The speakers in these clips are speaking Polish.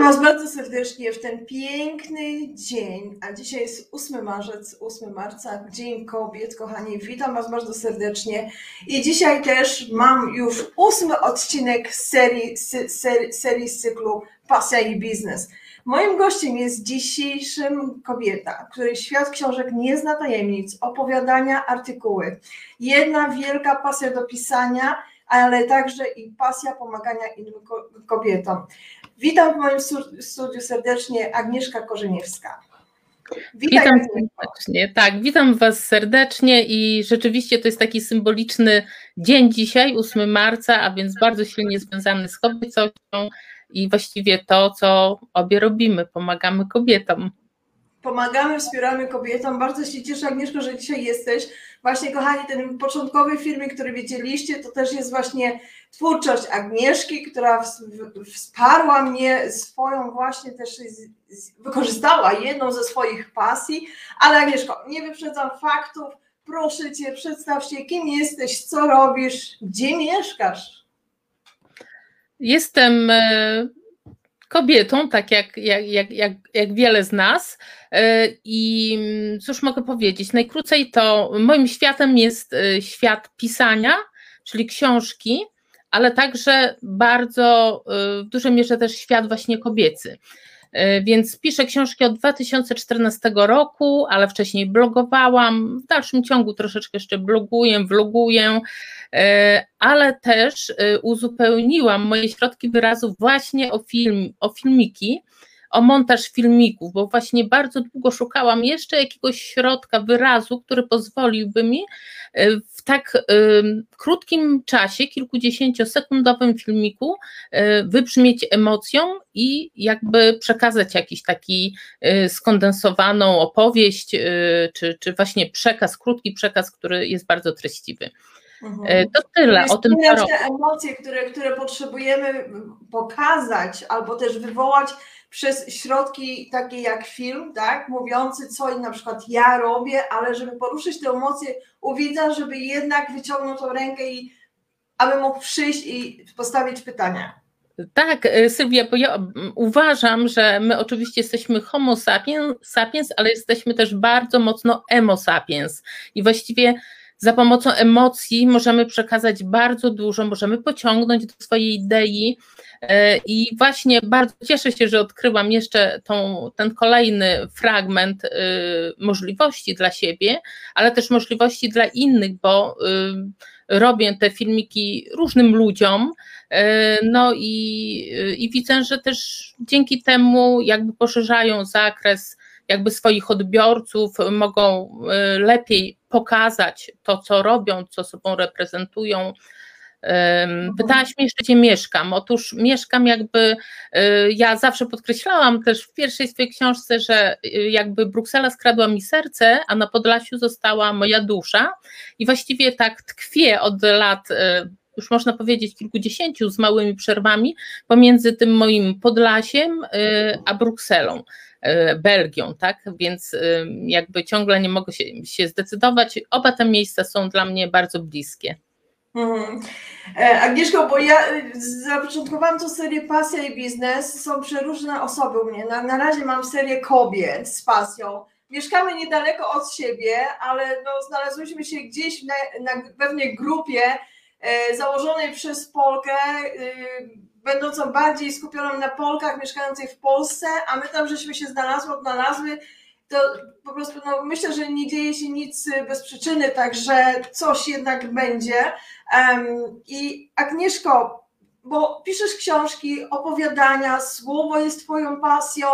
Witam Was bardzo serdecznie w ten piękny dzień, a dzisiaj jest 8 marzec, 8 marca, Dzień Kobiet, kochani. Witam Was bardzo serdecznie i dzisiaj też mam już ósmy odcinek serii, serii, serii z cyklu Pasja i Biznes. Moim gościem jest dzisiejszym kobieta, której świat książek nie zna tajemnic, opowiadania, artykuły. Jedna wielka pasja do pisania, ale także i pasja pomagania innym kobietom. Witam w moim studiu serdecznie Agnieszka Korzeniewska. Witaj, witam serdecznie, tak, witam Was serdecznie i rzeczywiście to jest taki symboliczny dzień dzisiaj, 8 marca, a więc bardzo silnie związany z kobiecością i właściwie to, co obie robimy, pomagamy kobietom. Pomagamy, wspieramy kobietom. Bardzo się cieszę, Agnieszko, że dzisiaj jesteś. Właśnie, kochani, ten początkowy filmik, który widzieliście, to też jest właśnie twórczość Agnieszki, która wsparła mnie swoją właśnie też, wykorzystała jedną ze swoich pasji. Ale Agnieszko, nie wyprzedzam faktów. Proszę Cię, przedstaw się, kim jesteś, co robisz, gdzie mieszkasz. Jestem e, kobietą, tak jak, jak, jak, jak, jak wiele z nas. E, I cóż mogę powiedzieć? Najkrócej to moim światem jest e, świat pisania, czyli książki, ale także bardzo w dużej mierze też świat właśnie kobiecy. Więc piszę książki od 2014 roku, ale wcześniej blogowałam. W dalszym ciągu troszeczkę jeszcze bloguję, vloguję. E, ale też e, uzupełniłam moje środki wyrazu właśnie o film, o filmiki, o montaż filmików, bo właśnie bardzo długo szukałam jeszcze jakiegoś środka wyrazu, który pozwoliłby mi e, w tak krótkim czasie, kilkudziesięciosekundowym filmiku wybrzmieć emocją i jakby przekazać jakiś taki skondensowaną opowieść, czy, czy właśnie przekaz, krótki przekaz, który jest bardzo treściwy. Mhm. E, to tyle o tym. te emocje, które, które potrzebujemy pokazać albo też wywołać przez środki takie jak film, tak, mówiący co na przykład ja robię, ale żeby poruszyć te emocje u widza, żeby jednak wyciągnął tą rękę i aby mógł przyjść i postawić pytania. Tak, e, Sylwia, bo ja uważam, że my oczywiście jesteśmy homo sapiens, sapiens, ale jesteśmy też bardzo mocno emo sapiens i właściwie za pomocą emocji możemy przekazać bardzo dużo, możemy pociągnąć do swojej idei. E, I właśnie bardzo cieszę się, że odkryłam jeszcze tą, ten kolejny fragment y, możliwości dla siebie, ale też możliwości dla innych, bo y, robię te filmiki różnym ludziom. E, no i, i widzę, że też dzięki temu jakby poszerzają zakres jakby swoich odbiorców, mogą y, lepiej pokazać to, co robią, co sobą reprezentują. Mhm. Pytałaś mnie jeszcze, gdzie mieszkam. Otóż mieszkam jakby, y, ja zawsze podkreślałam też w pierwszej swojej książce, że y, jakby Bruksela skradła mi serce, a na Podlasiu została moja dusza i właściwie tak tkwię od lat już można powiedzieć kilkudziesięciu z małymi przerwami pomiędzy tym moim Podlasiem a Brukselą. E, Belgią, tak? Więc e, jakby ciągle nie mogę się, się zdecydować. Oba te miejsca są dla mnie bardzo bliskie. Mhm. E, Agnieszko, bo ja zapoczątkowałam tą serię Pasja i Biznes. Są przeróżne osoby u mnie. Na, na razie mam serię kobiet z pasją. Mieszkamy niedaleko od siebie, ale no, znalazłyśmy się gdzieś na, na pewnej grupie założonej przez Polkę. E, będącą bardziej skupioną na Polkach mieszkającej w Polsce, a my tam żeśmy się znalazły, odnalazły, to po prostu no, myślę, że nie dzieje się nic bez przyczyny, także coś jednak będzie. I Agnieszko, bo piszesz książki, opowiadania, słowo jest Twoją pasją,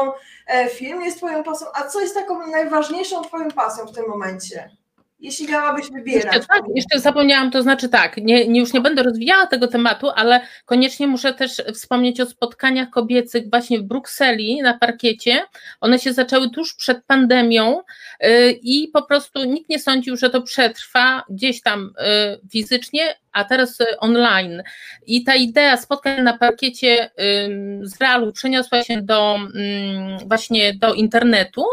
e, film jest Twoją pasją, a co jest taką najważniejszą Twoją pasją w tym momencie? Jeśli miałabyś wybierać. Jeszcze, tak, jeszcze zapomniałam, to znaczy tak, nie, nie, już nie będę rozwijała tego tematu, ale koniecznie muszę też wspomnieć o spotkaniach kobiecych właśnie w Brukseli na parkiecie. One się zaczęły tuż przed pandemią yy, i po prostu nikt nie sądził, że to przetrwa gdzieś tam yy, fizycznie, a teraz online. I ta idea spotkań na parkiecie z realu przeniosła się do właśnie do internetu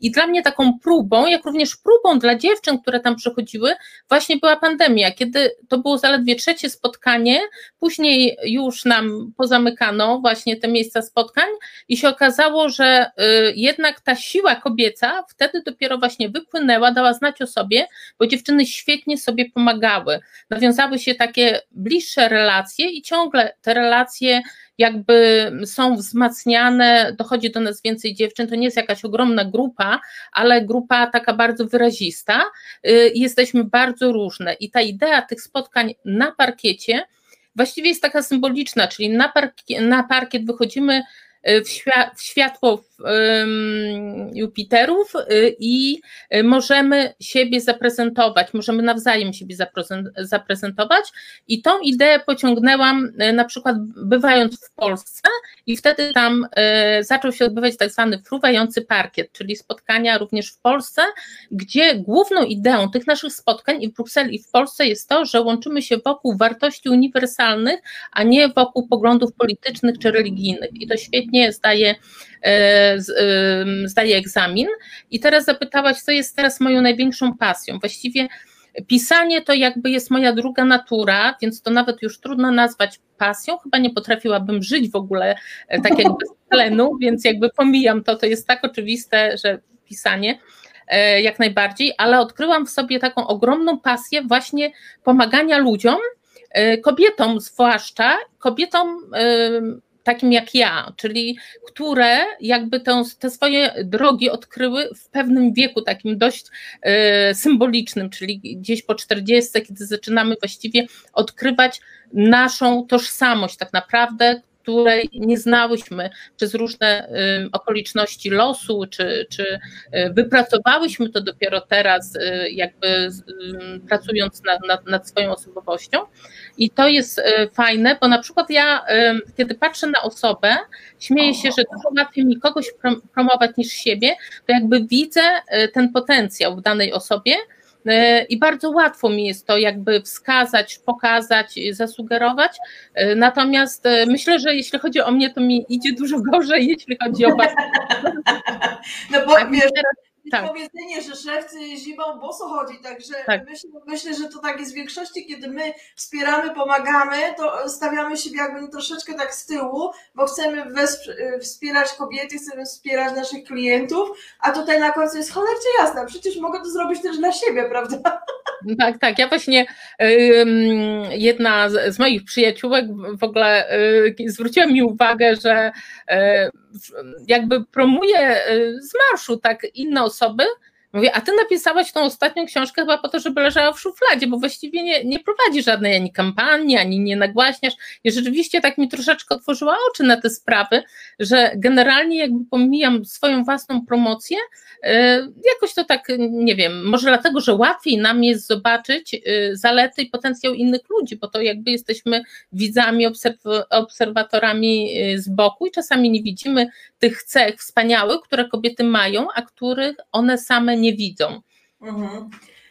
i dla mnie taką próbą, jak również próbą dla dziewczyn, które tam przychodziły, właśnie była pandemia, kiedy to było zaledwie trzecie spotkanie, później już nam pozamykano właśnie te miejsca spotkań i się okazało, że y, jednak ta siła kobieca wtedy dopiero właśnie wypłynęła, dała znać o sobie, bo dziewczyny świetnie sobie pomagały. Nawiązały się takie bliższe relacje i ciągle te relacje jakby są wzmacniane, dochodzi do nas więcej dziewczyn, to nie jest jakaś ogromna grupa, ale grupa taka bardzo wyrazista. Y, jesteśmy bardzo różne i ta idea tych spotkań na parkiecie właściwie jest taka symboliczna, czyli na, parkie, na parkiet wychodzimy y, w, w światło Jupiterów y, i y, możemy siebie zaprezentować, możemy nawzajem siebie zaprezentować. I tą ideę pociągnęłam na przykład bywając w Polsce i wtedy tam zaczął się odbywać tak zwany fruwający parkiet, czyli spotkania również w Polsce, gdzie główną ideą tych naszych spotkań i w Brukseli i w Polsce jest to, że łączymy się wokół wartości uniwersalnych, a nie wokół poglądów politycznych czy religijnych. I to świetnie zdaje zdaję egzamin i teraz zapytałaś, co jest teraz moją największą pasją. Właściwie pisanie to jakby jest moja druga natura, więc to nawet już trudno nazwać pasją. Chyba nie potrafiłabym żyć w ogóle e, tak jakby z tlenu, więc jakby pomijam to, to jest tak oczywiste, że pisanie e, jak najbardziej, ale odkryłam w sobie taką ogromną pasję właśnie pomagania ludziom, e, kobietom zwłaszcza, kobietom takim jak ja, czyli które jakby tę, te swoje drogi odkryły w pewnym wieku, takim dość y, symbolicznym, czyli gdzieś po 40, kiedy zaczynamy właściwie odkrywać naszą tożsamość, tak naprawdę, której nie znałyśmy przez różne okoliczności losu, czy, czy y, wypracowałyśmy to dopiero teraz, y, jakby pracując nad, nad, nad swoją osobowością. I to jest y, fajne, bo na przykład ja, kiedy patrzę na osobę, śmieję się, że dużo łatwiej mi kogoś promować niż siebie, to jakby widzę ten potencjał w danej osobie i bardzo łatwo mi jest to jakby wskazać, pokazać, zasugerować. E, natomiast e, myślę, że jeśli chodzi o mnie, to mi idzie dużo gorzej, jeśli chodzi o was. No bo tak, wiesz, tak. powiedzenie, że szewcy zimą boso chodzi, także tak. myślę, myślę, że to tak jest w większości, kiedy my wspieramy, pomagamy, to stawiamy siebie jakby troszeczkę tak z tyłu, bo chcemy wspierać kobiety, chcemy wspierać naszych klientów, a tutaj na końcu jest cholercie jasne, przecież mogę to zrobić też dla siebie, prawda? Tak, tak. Ja właśnie jedna z moich przyjaciółek w ogóle y, zwróciła mi uwagę, że y, jakby promuje y, z marszu tak inne osoby, Mówię, a ty napisałaś tą ostatnią książkę chyba po to, żeby leżała w szufladzie, bo właściwie nie, nie prowadzi żadnej ani kampanii, ani nie nagłaśniasz. I rzeczywiście tak mi troszeczkę otworzyła oczy na te sprawy, że generalnie jakby pomijam swoją własną promocję, e, jakoś to tak, nie wiem, może dlatego, że łatwiej nam jest zobaczyć e, zalety i potencjał innych ludzi, bo to jakby jesteśmy widzami, obserwatorami e, z boku i czasami nie widzimy tych cech wspaniałych, które kobiety mają, a których one same nie widzą. Mhm.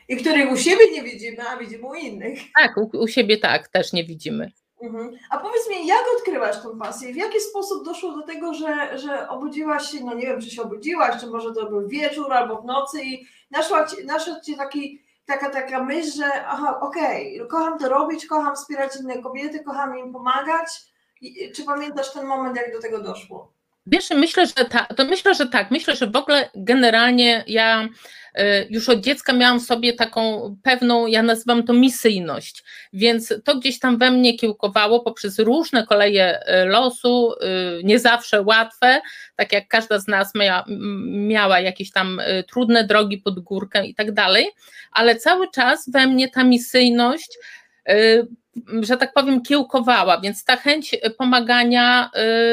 I których u siebie nie widzimy, a widzimy u innych. Tak, u, u siebie tak, też nie widzimy. Mhm. A powiedz mi, jak odkryłaś tą pasję? W jaki sposób doszło do tego, że, że obudziłaś się, no nie wiem, czy się obudziłaś, czy może to był wieczór albo w nocy i naszła ci, naszła ci taki, taka, taka myśl, że aha, okej, okay, kocham to robić, kocham wspierać inne kobiety, kocham im pomagać. I, czy pamiętasz ten moment, jak do tego doszło? Wiesz, myślę, że tak, to myślę, że tak. Myślę, że w ogóle generalnie ja y, już od dziecka miałam w sobie taką pewną, ja nazywam to misyjność, więc to gdzieś tam we mnie kiełkowało poprzez różne koleje y, losu, y, nie zawsze łatwe, tak jak każda z nas miała, miała jakieś tam trudne drogi pod górkę i tak dalej, ale cały czas we mnie ta misyjność że tak powiem, kiełkowała, więc ta chęć pomagania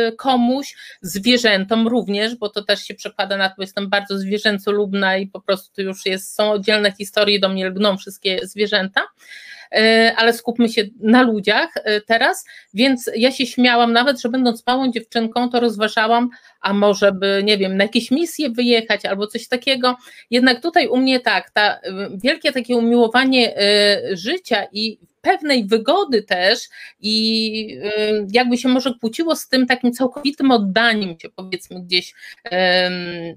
y, komuś, zwierzętom również, bo to też się przekłada na to, jestem bardzo zwierzęcolubna i po prostu już jest, są oddzielne historie, do mnie lgną wszystkie zwierzęta, y, ale skupmy się na ludziach y, teraz, więc ja się śmiałam nawet, że będąc małą dziewczynką, to rozważałam, a może by, nie wiem, na jakieś misje wyjechać albo coś takiego. Jednak tutaj u mnie tak, ta wielkie takie umiłowanie życia i pewnej wygody też i jakby się może kłóciło z tym takim całkowitym oddaniem się, powiedzmy gdzieś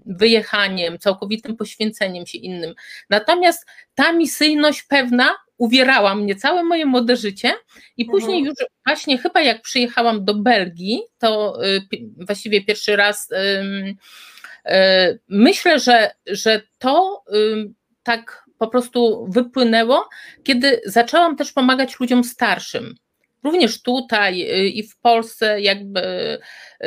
wyjechaniem, całkowitym poświęceniem się innym. Natomiast ta misyjność pewna uwierała mnie całe moje młode życie i później mhm. już właśnie chyba jak przyjechałam do Belgii, to y, właściwie pierwszy raz y, myślę, że, że to tak po prostu wypłynęło, kiedy zaczęłam też pomagać ludziom starszym. Również tutaj y, i w Polsce jakby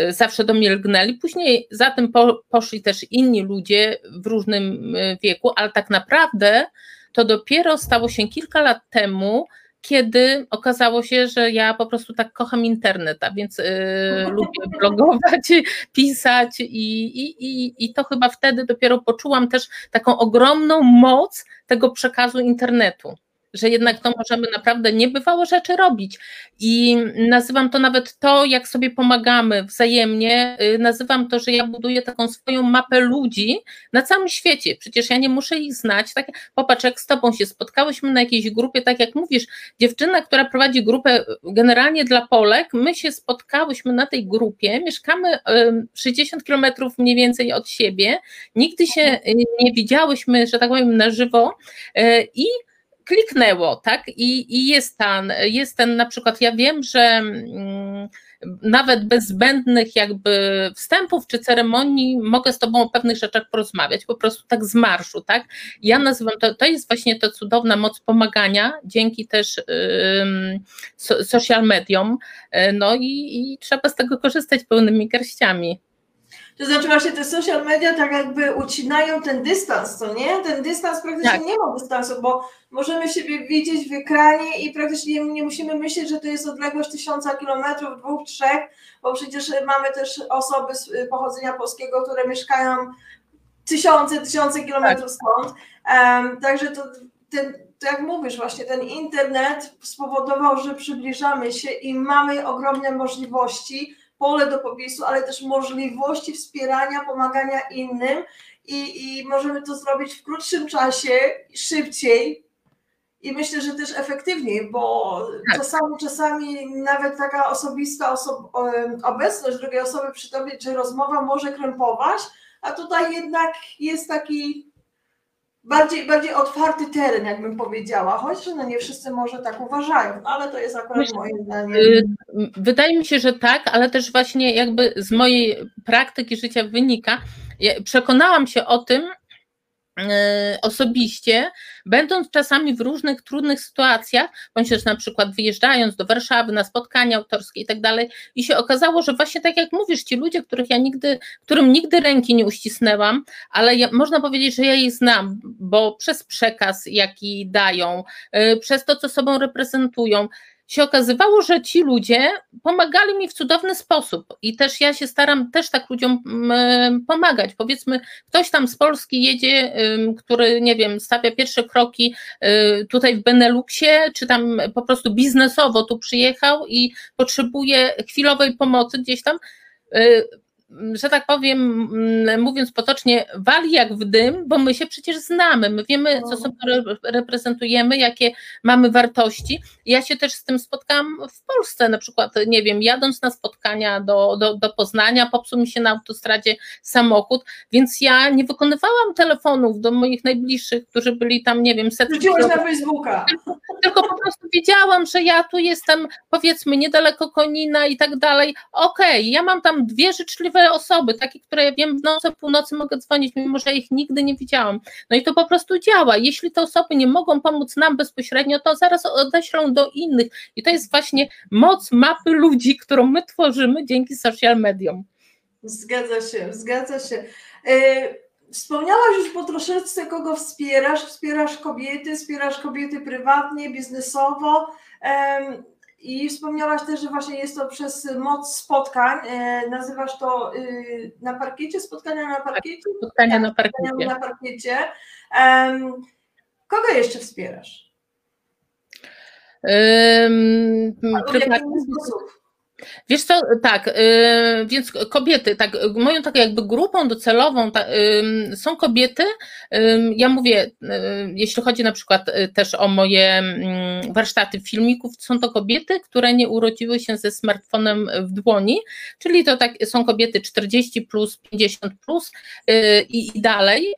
zawsze do mnie lgnęli. Później za tym poszli też inni ludzie w różnym wieku, ale tak naprawdę to dopiero stało się kilka lat temu, kiedy okazało się, że ja po prostu tak kocham internet, a więc yy, lubię blogować, pisać i, i, i, i to chyba wtedy dopiero poczułam też taką ogromną moc tego przekazu internetu że jednak to możemy naprawdę niebywałe rzeczy robić. I nazywam to nawet to, jak sobie pomagamy wzajemnie. Y, nazywam to, że ja buduję taką swoją mapę ludzi na całym świecie. Przecież ja nie muszę ich znać. Tak, popatrz, jak z tobą się spotkałyśmy na jakiejś grupie, tak jak mówisz, dziewczyna, która prowadzi grupę generalnie dla Polek, my się spotkałyśmy na tej grupie, mieszkamy 60 kilometrów mniej więcej od siebie, nigdy się y, nie widziałyśmy, że tak powiem, na żywo y, i kliknęło, tak? I, i jest, ten, jest ten na przykład, ja wiem, że mm, nawet bez zbędnych jakby wstępów czy ceremonii mogę z tobą o pewnych rzeczach porozmawiać, po prostu tak z marszu, tak? Ja nazywam to, to jest właśnie ta cudowna moc pomagania, dzięki też ym, social mediom, y, no i, i trzeba z tego korzystać pełnymi garściami. To znaczy właśnie te social media tak jakby ucinają ten dystans, to nie? Ten dystans praktycznie tak. nie ma dystansu, bo możemy siebie widzieć w ekranie i praktycznie nie, musimy myśleć, że to jest odległość tysiąca kilometrów, dwóch, trzech, bo przecież mamy też osoby z pochodzenia polskiego, które mieszkają tysiące, tysiące kilometrów tak. stąd. Um, także to ten, to jak mówisz, właśnie ten internet spowodował, że przybliżamy się i mamy ogromne możliwości pole do popisu, ale też możliwości wspierania, pomagania innym i, i możemy to zrobić w krótszym czasie, szybciej i myślę, że też efektywniej, bo tak. czasami, czasami nawet taka osobista osob obecność drugiej osoby przy tobie, czy rozmowa może krępować, a tutaj jednak jest taki bardziej, bardziej otwarty teren, jakbym powiedziała, choć no nie wszyscy może tak uważają, no ale to jest akurat Myślę, moje zdanie. Y, wydaje mi się, że tak, ale też właśnie jakby z mojej praktyki życia wynika, przekonałam się o tym, osobiście, będąc czasami w różnych trudnych sytuacjach, bądź też na przykład wyjeżdżając do Warszawy na spotkania autorskie i tak dalej, i się okazało, że właśnie tak jak mówisz, ci ludzie, których ja nigdy, którym nigdy ręki nie uścisnęłam, ale ja, można powiedzieć, że ja ich znam, bo przez przekaz, jaki dają, e, przez to, co sobą reprezentują, się okazywało, że ci ludzie pomagali mi w cudowny sposób i też ja się staram też tak ludziom mm, pomagać. Powiedzmy, ktoś tam z Polski jedzie, który, nie wiem, stawia pierwsze kroki y, tutaj w Beneluxie, czy tam po prostu biznesowo tu przyjechał i potrzebuje chwilowej pomocy gdzieś tam y, że tak powiem, mówiąc potocznie, wali jak w dym, bo my się przecież znamy, my wiemy, co no. sobie reprezentujemy, jakie mamy wartości. Ja się też z tym spotkałam w Polsce, na przykład, nie wiem, jadąc na spotkania do, do, do Poznania, popsuł mi się na autostradzie samochód, więc ja nie wykonywałam telefonów do moich najbliższych, którzy byli tam, nie wiem, setki Wrzuciłaś na Facebooka. Tylko, po prostu wiedziałam, że ja tu jestem, powiedzmy, niedaleko Konina i tak dalej. Okej, okay, ja mam tam dwie życzliwe osoby, takie, które wiem, w nocy, północy mogę dzwonić, mimo że ich nigdy nie widziałam. No i to po prostu działa. Jeśli te osoby nie mogą pomóc nam bezpośrednio, to zaraz odeślą do innych. I to jest właśnie moc mapy ludzi, którą my tworzymy dzięki social mediom. Zgadza się, zgadza się. E, wspomniałaś już po troszeczce, kogo wspierasz. Wspierasz kobiety, wspierasz kobiety prywatnie, biznesowo. I wspomniałaś też, że właśnie jest to przez moc spotkań. E, nazywasz to y, na parkiecie, spotkania na parkiecie? Spotkania na parkiecie. Spotkania na parkiecie. Kogo jeszcze wspierasz? Um, prywatnie, Wiesz co, tak, yy, więc kobiety, tak, moją taką jakby grupą docelową ta, yy, są kobiety, yy, ja mówię, jeśli chodzi na przykład y, też o moje mm, warsztaty filmików, są to kobiety, które nie urodziły się ze smartfonem w dłoni, czyli to tak, są kobiety 40 plus, 50 plus y, i, i dalej.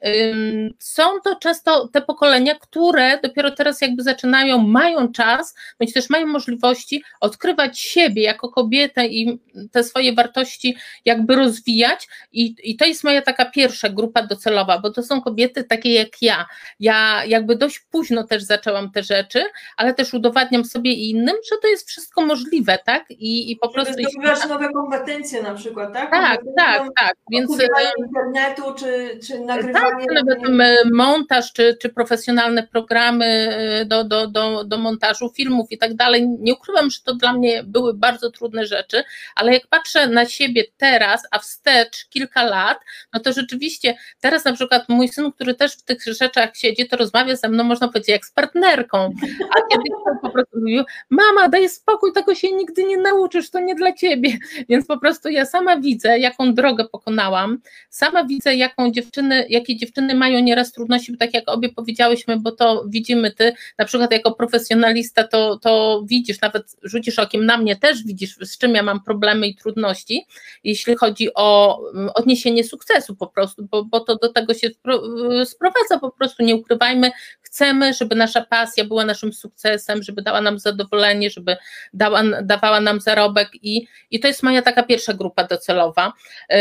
Są to często te pokolenia, które dopiero teraz jakby zaczynają, mają czas, bądź też mają możliwości odkrywać siebie jako kobiety, kobietę i te swoje wartości jakby rozwijać i, i to jest moja taka pierwsza grupa docelowa, bo to są kobiety takie jak ja. Ja jakby dość późno też zaczęłam te rzeczy, ale też udowadniam sobie i innym, że to jest wszystko możliwe, tak? I, i po Żeby prostu... Zdobywasz nowe kompetencje na przykład, tak? Tak, tak, tak. Więc internetu, czy, czy tak, nagrywanie... Tak, nawet montaż, czy, czy profesjonalne programy do, do, do, do montażu filmów i tak dalej. Nie ukrywam, że to dla mnie były bardzo trudne rzeczy, ale jak patrzę na siebie teraz, a wstecz kilka lat, no to rzeczywiście teraz na przykład mój syn, który też w tych rzeczach siedzi, to rozmawia ze mną, można powiedzieć, jak z partnerką, a kiedy po prostu mówił, mama, daj spokój, tego się nigdy nie nauczysz, to nie dla ciebie, więc po prostu ja sama widzę, jaką drogę pokonałam, sama widzę, jaką dziewczyny, jakie dziewczyny mają nieraz trudności, tak jak obie powiedziałyśmy, bo to widzimy ty, na przykład jako profesjonalista, to, to widzisz, nawet rzucisz okiem na mnie, też widzisz z czym ja mam problemy i trudności, jeśli chodzi o mm, odniesienie sukcesu po prostu, bo, bo to do tego się sprowadza po prostu, nie ukrywajmy, chcemy, żeby nasza pasja była naszym sukcesem, żeby dała nam zadowolenie, żeby dała, dawała nam zarobek i, i to jest moja taka pierwsza grupa docelowa. Yy,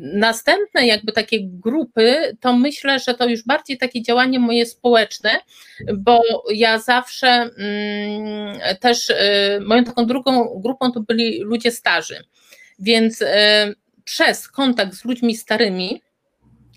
następne jakby takie grupy, to myślę, że to już bardziej takie działanie moje społeczne, bo ja zawsze mm, też yy, moją taką drugą grupą to byli ludzie starzy. Więc e, przez kontakt z ludźmi starymi,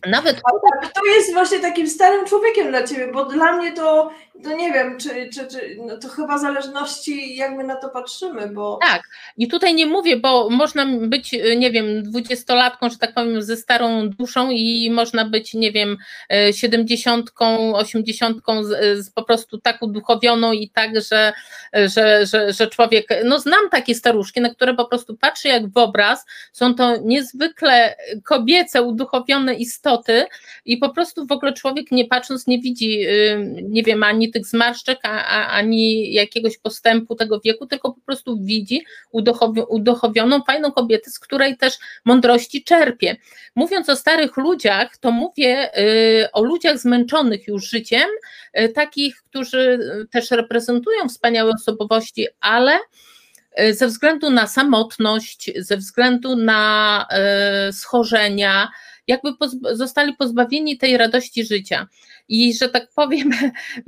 nawet. A to jest właśnie takim starym człowiekiem dla ciebie, bo dla mnie to, to nie wiem, czy, czy, czy no to chyba zależności, jak my na to patrzymy, bo. Tak, i tutaj nie mówię, bo można być, nie wiem, dwudziestolatką, że tak powiem, ze starą duszą i można być, nie wiem, siedemdziesiątką, osiemdziesiątką, po prostu tak uduchowioną i tak, że, że, że, że człowiek. No, znam takie staruszki, na które po prostu patrzę jak w obraz. Są to niezwykle kobiece, uduchowione istoty i po prostu w ogóle człowiek nie patrząc nie widzi, nie wiem, ani tych zmarszczek, ani jakiegoś postępu tego wieku, tylko po prostu widzi uduchowioną, fajną kobietę, z której też mądrości czerpie. Mówiąc o starych ludziach, to mówię y, o ludziach zmęczonych już życiem, y, takich, którzy też reprezentują wspaniałe osobowości, ale y, ze względu na samotność, ze względu na schorzenia, jakby pozb- zostali pozbawieni tej radości życia. I że tak powiem,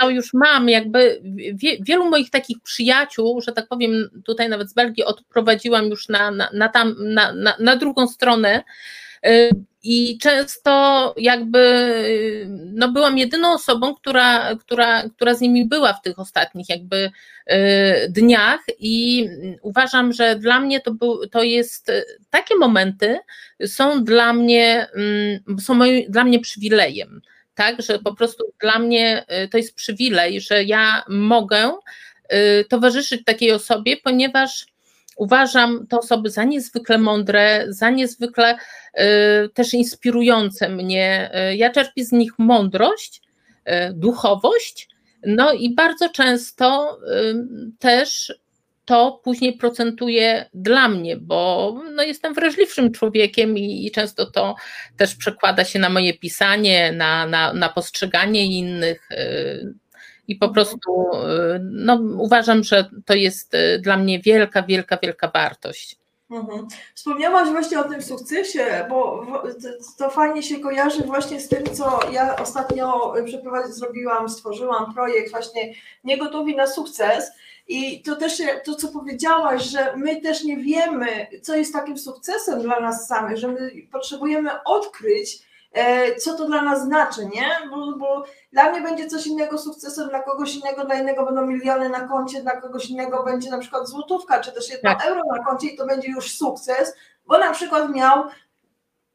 no już mam jakby wie, wielu moich takich przyjaciół, że tak powiem, tutaj nawet z Belgii odprowadziłam już na, na, na, tam, na, na, na drugą stronę. Y, I często jakby no byłam jedyną osobą, która, która, która z nimi była w tych ostatnich jakby y, dniach i uważam, że dla mnie to, był, to jest takie momenty są dla mnie, mm, są moim, dla mnie przywilejem. Tak, że po prostu dla mnie y, to jest przywilej, że ja mogę towarzyszyć takiej osobie, ponieważ uważam te osoby za niezwykle mądre, za niezwykle y, też inspirujące mnie. Y, ja czerpię z nich mądrość, y, duchowość, no i bardzo często też to później procentuje dla mnie, bo no jestem wrażliwszym człowiekiem i, i, często to też przekłada się na moje pisanie, na, na, na postrzeganie innych i po prostu y, no, uważam, że to jest y, dla mnie wielka, wielka, wielka wartość. Mhm. Wspomniałaś właśnie o tym sukcesie, bo to fajnie się kojarzy właśnie z tym, co ja ostatnio zrobiłam, stworzyłam projekt właśnie Niegotowi na sukces. I to też to, co powiedziałaś, że my też nie wiemy, co jest takim sukcesem dla nas samych, że my potrzebujemy odkryć, co to dla nas znaczy, nie? Bo, bo, dla mnie będzie coś innego sukcesem, dla kogoś innego, dla innego będą miliony na koncie, dla kogoś innego będzie na przykład złotówka, czy też jedno tak. euro na koncie i to będzie już sukces, bo na przykład miał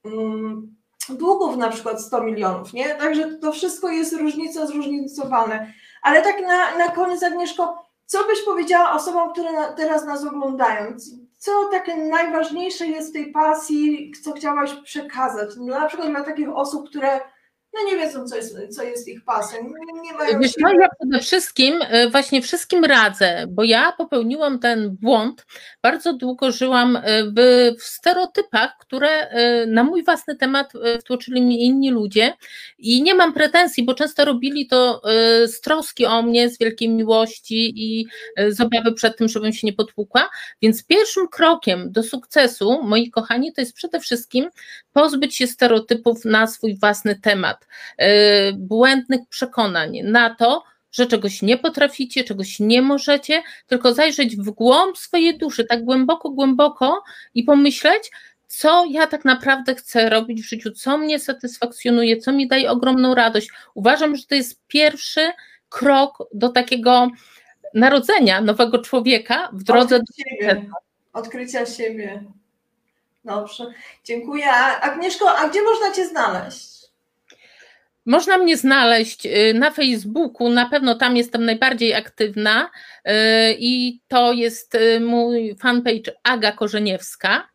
mm, długów na przykład 100 milionów, nie? Także to wszystko jest różnica zróżnicowane. Ale tak na, na koniec, Agnieszko, Co byś powiedziała osobom, które na, teraz nas oglądają? Co takie najważniejsze jest w tej pasji, co chciałaś przekazać? Na przykład dla takich osób, które no nie wiedzą, co jest, co jest ich. Nie, nie mają Wiesz, no, ja przede wszystkim e, właśnie wszystkim radzę, bo ja popełniłam ten błąd. Bardzo długo żyłam e, w, w stereotypach, które e, na mój własny temat wtłoczyli mi inni ludzie i nie mam pretensji, bo często robili to z troski o mnie, z wielkiej miłości i z obawy przed tym, żebym się nie potłukła. Więc pierwszym krokiem do sukcesu, moi kochani, to jest przede wszystkim pozbyć się stereotypów na swój własny temat. Y, błędnych przekonań na to, że czegoś nie potraficie, czegoś nie możecie, tylko zajrzeć w głąb swojej duszy, tak głęboko, głęboko i pomyśleć, co ja tak naprawdę chcę robić w życiu, co mnie satysfakcjonuje, co mi daje ogromną radość. Uważam, że to jest pierwszy krok do takiego narodzenia nowego człowieka w drodze Odkrycia do siebie. Odkrycia siebie. Dobrze, dziękuję. Agnieszko, a gdzie można Cię znaleźć? Można mnie znaleźć y, na Facebooku, na pewno tam jestem najbardziej aktywna y, i to jest y, mój fanpage Aga Korzeniewska.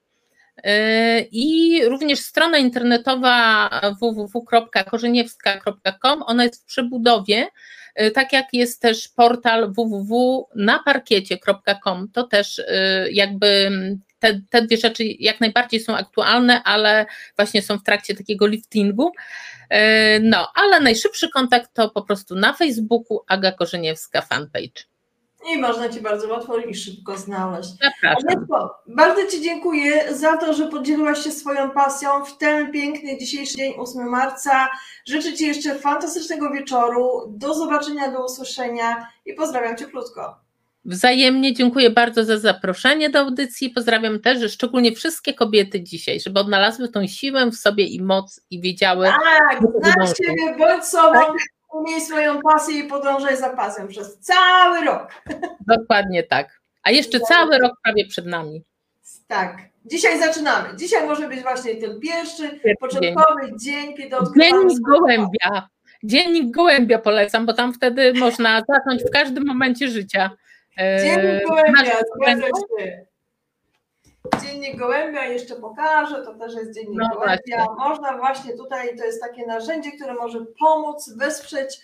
I również strona internetowa www.korzeniewska.com, ona jest w przebudowie, tak jak jest też portal www.naparkiecie.com, to też jakby te, te dwie rzeczy jak najbardziej są aktualne, ale właśnie są w trakcie takiego liftingu. E, no, ale najszybszy kontakt to po prostu na Facebooku Aga Korzeniewska fanpage. I można Cię bardzo łatwo i szybko znaleźć. Zapraszam. bardzo Ci dziękuję za to, że podzieliłaś się swoją pasją w ten piękny dzisiejszy dzień, 8 marca. Życzę Ci jeszcze fantastycznego wieczoru. Do zobaczenia, do usłyszenia i pozdrawiam Cię krótko. Wzajemnie dziękuję bardzo za zaproszenie do audycji. Pozdrawiam też szczególnie wszystkie kobiety dzisiaj, żeby odnalazły tą siłę w sobie i moc i wiedziały. Tak, znasz siebie, bądź sobą, tak. umiej swoją pasję i podążaj za pasją przez cały rok. Dokładnie tak. A jeszcze cały rok prawie przed nami. Tak. Dzisiaj zaczynamy. Dzisiaj może być właśnie ten pierwszy, pierwszy początkowy dzień, dzień kiedy odkrywamy. Dziennik gołębia. Dziennik gołębia polecam, bo tam wtedy można zacząć w każdym momencie życia. Dziennik Gołębia, zgadza się. Dziennik Gołębia jeszcze pokażę, to też jest Dziennik no Gołębia. Można właśnie tutaj, to jest takie narzędzie, które może pomóc, wesprzeć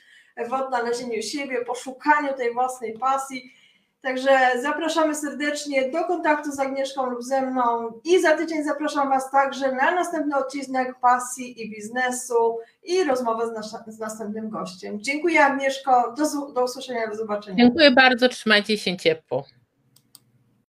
w odnalezieniu siebie, poszukaniu tej własnej pasji. Także zapraszamy serdecznie do kontaktu z Agnieszką lub ze mną i za tydzień zapraszam Was także na następny odcinek pasji i biznesu i rozmowę z, z następnym gościem. Dziękuję Agnieszko, do, do usłyszenia, do zobaczenia. Dziękuję bardzo, trzymajcie się ciepło.